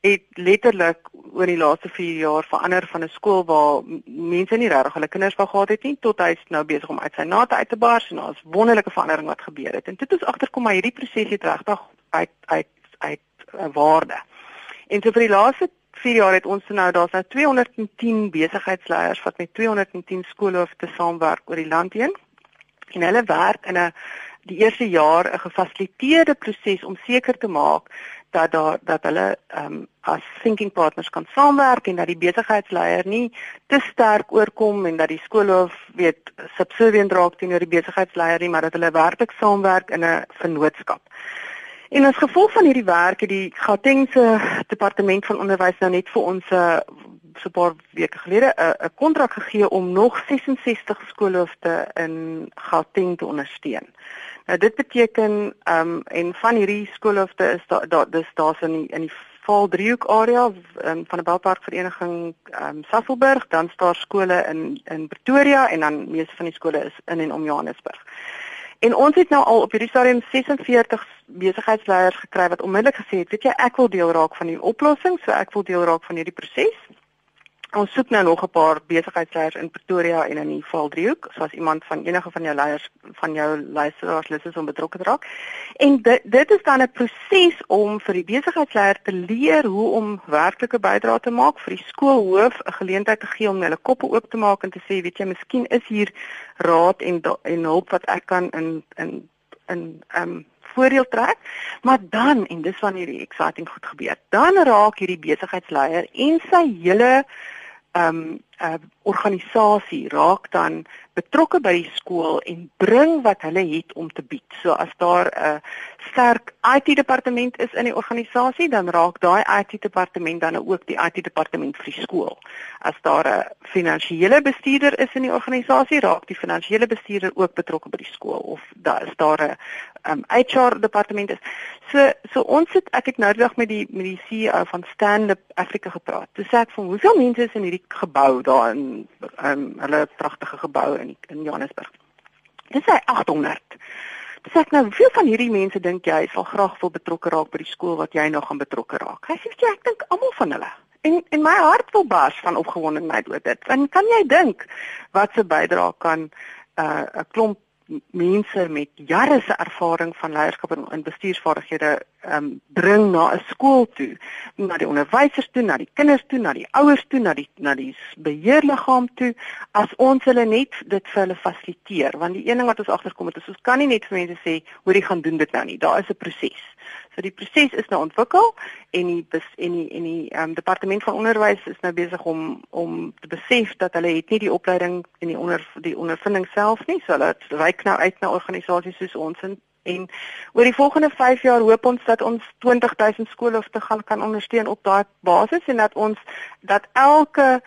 het letterlik oor die laaste 4 jaar verander van 'n skool waar mense nie regtig hulle kinders wou gehad het nie tot hy's nou besig om uit sy nate uit te bars en daar's wonderlike verandering wat gebeur het. En dit is agterkom maar hierdie proses het regtig uit uit uit 'n uh, waarde. En so vir die laaste 4 jaar het ons nou daar's nou 210 besigheidsleiers wat met 210 skoolhoofde saamwerk oor die land heen. En hulle werk in 'n die eerste jaar 'n gefasiliteerde proses om seker te maak dat daar dat hulle ehm um, as thinking partners kan saamwerk en dat die besigheidsleier nie te sterk oorkom en dat die skoolhoof weet subservient raak teenoor die besigheidsleier nie, maar dat hulle werklik saamwerk in 'n vennootskap. En as gevolg van hierdie werk het die Gautengse departement van onderwys nou net vir ons 'n uh, so 'n paar weke gelede 'n 'n kontrak gegee om nog 66 skoolhoofde in Gauteng te ondersteun. Nou dit beteken ehm um, en van hierdie skoolhoofde is daar daar dis daar's in die in die Vaal driehoek area um, van die Belpark vereniging ehm um, Sasselburg, dan staan skole in in Pretoria en dan meeste van die skole is in en om Johannesburg. En ons het nou al op hierdie stadium 46 besigheidsleiers gekry wat onmiddellik gesê het, weet jy, ek wil deel raak van die oplossing, so ek wil deel raak van hierdie proses. Ons soek nou nog 'n paar besigheidsleiers in Pretoria en in die Valdriehoek, soos iemand van enige van jou leiers van jou luisteraars lus is om betrokke te raak. En dit dit is dan 'n proses om vir die besigheidsleier te leer hoe om werklike bydrae te maak vir die skoolhoof 'n geleentheid te gee om hulle koppe oop te maak en te sê, weet jy, miskien is hier raad en en hulp wat ek kan in in in ehm um, voordeel trek. Maar dan en dis wanneer die exciting goed gebeur. Dan raak hierdie besigheidsleier en sy hele um, 'n uh, organisasie raak dan betrokke by die skool en bring wat hulle het om te bied. So as daar 'n sterk IT departement is in die organisasie, dan raak daai IT departement dan ook die IT departement vir die skool. As daar 'n finansiële bestuurder is in die organisasie, raak die finansiële bestuurder ook betrokke by die skool of daar is daar 'n um, HR departement is. So so ons het ek het nou die dag met die met die CEO van Stand Up Africa gepraat. Toe sê ek van hoeveel mense is in hierdie gebou daar in um, hulle pragtige gebou in in Johannesburg. Dis hy 800. Dis ek nou, hoeveel van hierdie mense dink jy sal graag wil betrokke raak by die skool wat jy nou gaan betrokke raak? Hy sê jy ek dink almal van hulle. En en my hart wil bars van opgewondenheid oor dit. En kan jy dink wat se bydrae kan 'n uh, klomp mense met jare se ervaring van leierskap en, en bestuursvaardighede ehm um, bring na 'n skool toe, na die onderwysers toe, na die kinders toe, na die ouers toe, na die na die beheerliggaam toe, as ons hulle net dit vir hulle fasiliteer, want die een ding wat ons agterkom het is ons kan nie net vir mense sê hoe jy gaan doen dit nou nie. Daar is 'n proses. So die proses is nou ontwikkel en die en die en die um, departement van onderwys is nou besig om om te besef dat hulle het nie die opleiding en die onder die ondervinding self nie. So hulle reik nou uit na organisasies soos ons en en oor die volgende 5 jaar hoop ons dat ons 20000 skole of te gaan kan ondersteun op daai basis en dat ons dat elke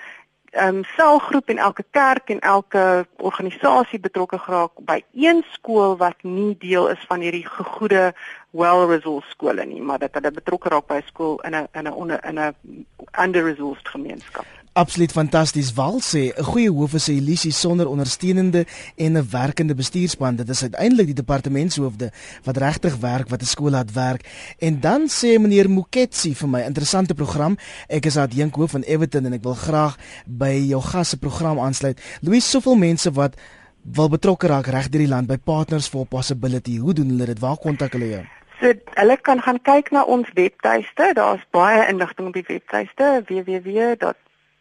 ehm um, selgroep en elke kerk en elke organisasie betrokke geraak by een skool wat nie deel is van hierdie gegoede well-resourced skole nie, maar dat hulle betrokke raak by 'n skool in 'n in 'n in 'n under-resourced gemeenskap. Absoluut fantasties. Wal sê 'n goeie hoof is 'n illusie sonder ondersteunende en 'n werkende bestuurspan. Dit is uiteindelik die departementshoofde wat regtig werk wat 'n skool laat werk. En dan sê meneer Muketsi vir my, interessante program. Ek is adjunk hoof van Everton en ek wil graag by jou gas se program aansluit. Louis, soveel mense wat wil betrokke raak reg deur die land by Partners for Possibility. Hoe doen hulle dit? Waar kontak hulle jou? So hulle kan gaan kyk na ons webtuiste. Daar's baie inligting op die webtuiste www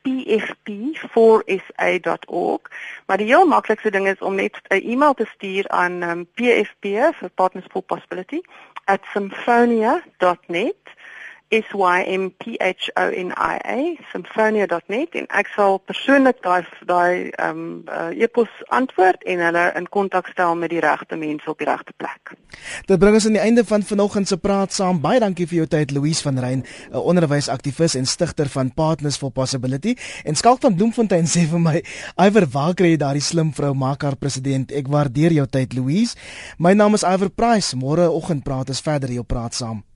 pfp4sa.org. Maar die heel maklikste ding is om net 'n e-mail te stuur aan um, pfp vir Partners for Possibility @symphonia.net S Y M P H O N I A symphonia.net en ek sal persoonlik daai daai ehm um, uh, e-pos antwoord en hulle in kontak stel met die regte mense op die regte plek. Dit bring ons aan die einde van vanoggend se praat saam. Baie dankie vir jou tyd Louise van Rein, 'n onderwysaktivis en stigter van Partners for Possibility. En Skalk van Bloemfontein sê vir my, "Iwer, waar kry jy daardie slim vrou maak haar president? Ek waardeer jou tyd Louise. My naam is Iwer Price. Môre oggend praat ons verder hier op Praat saam."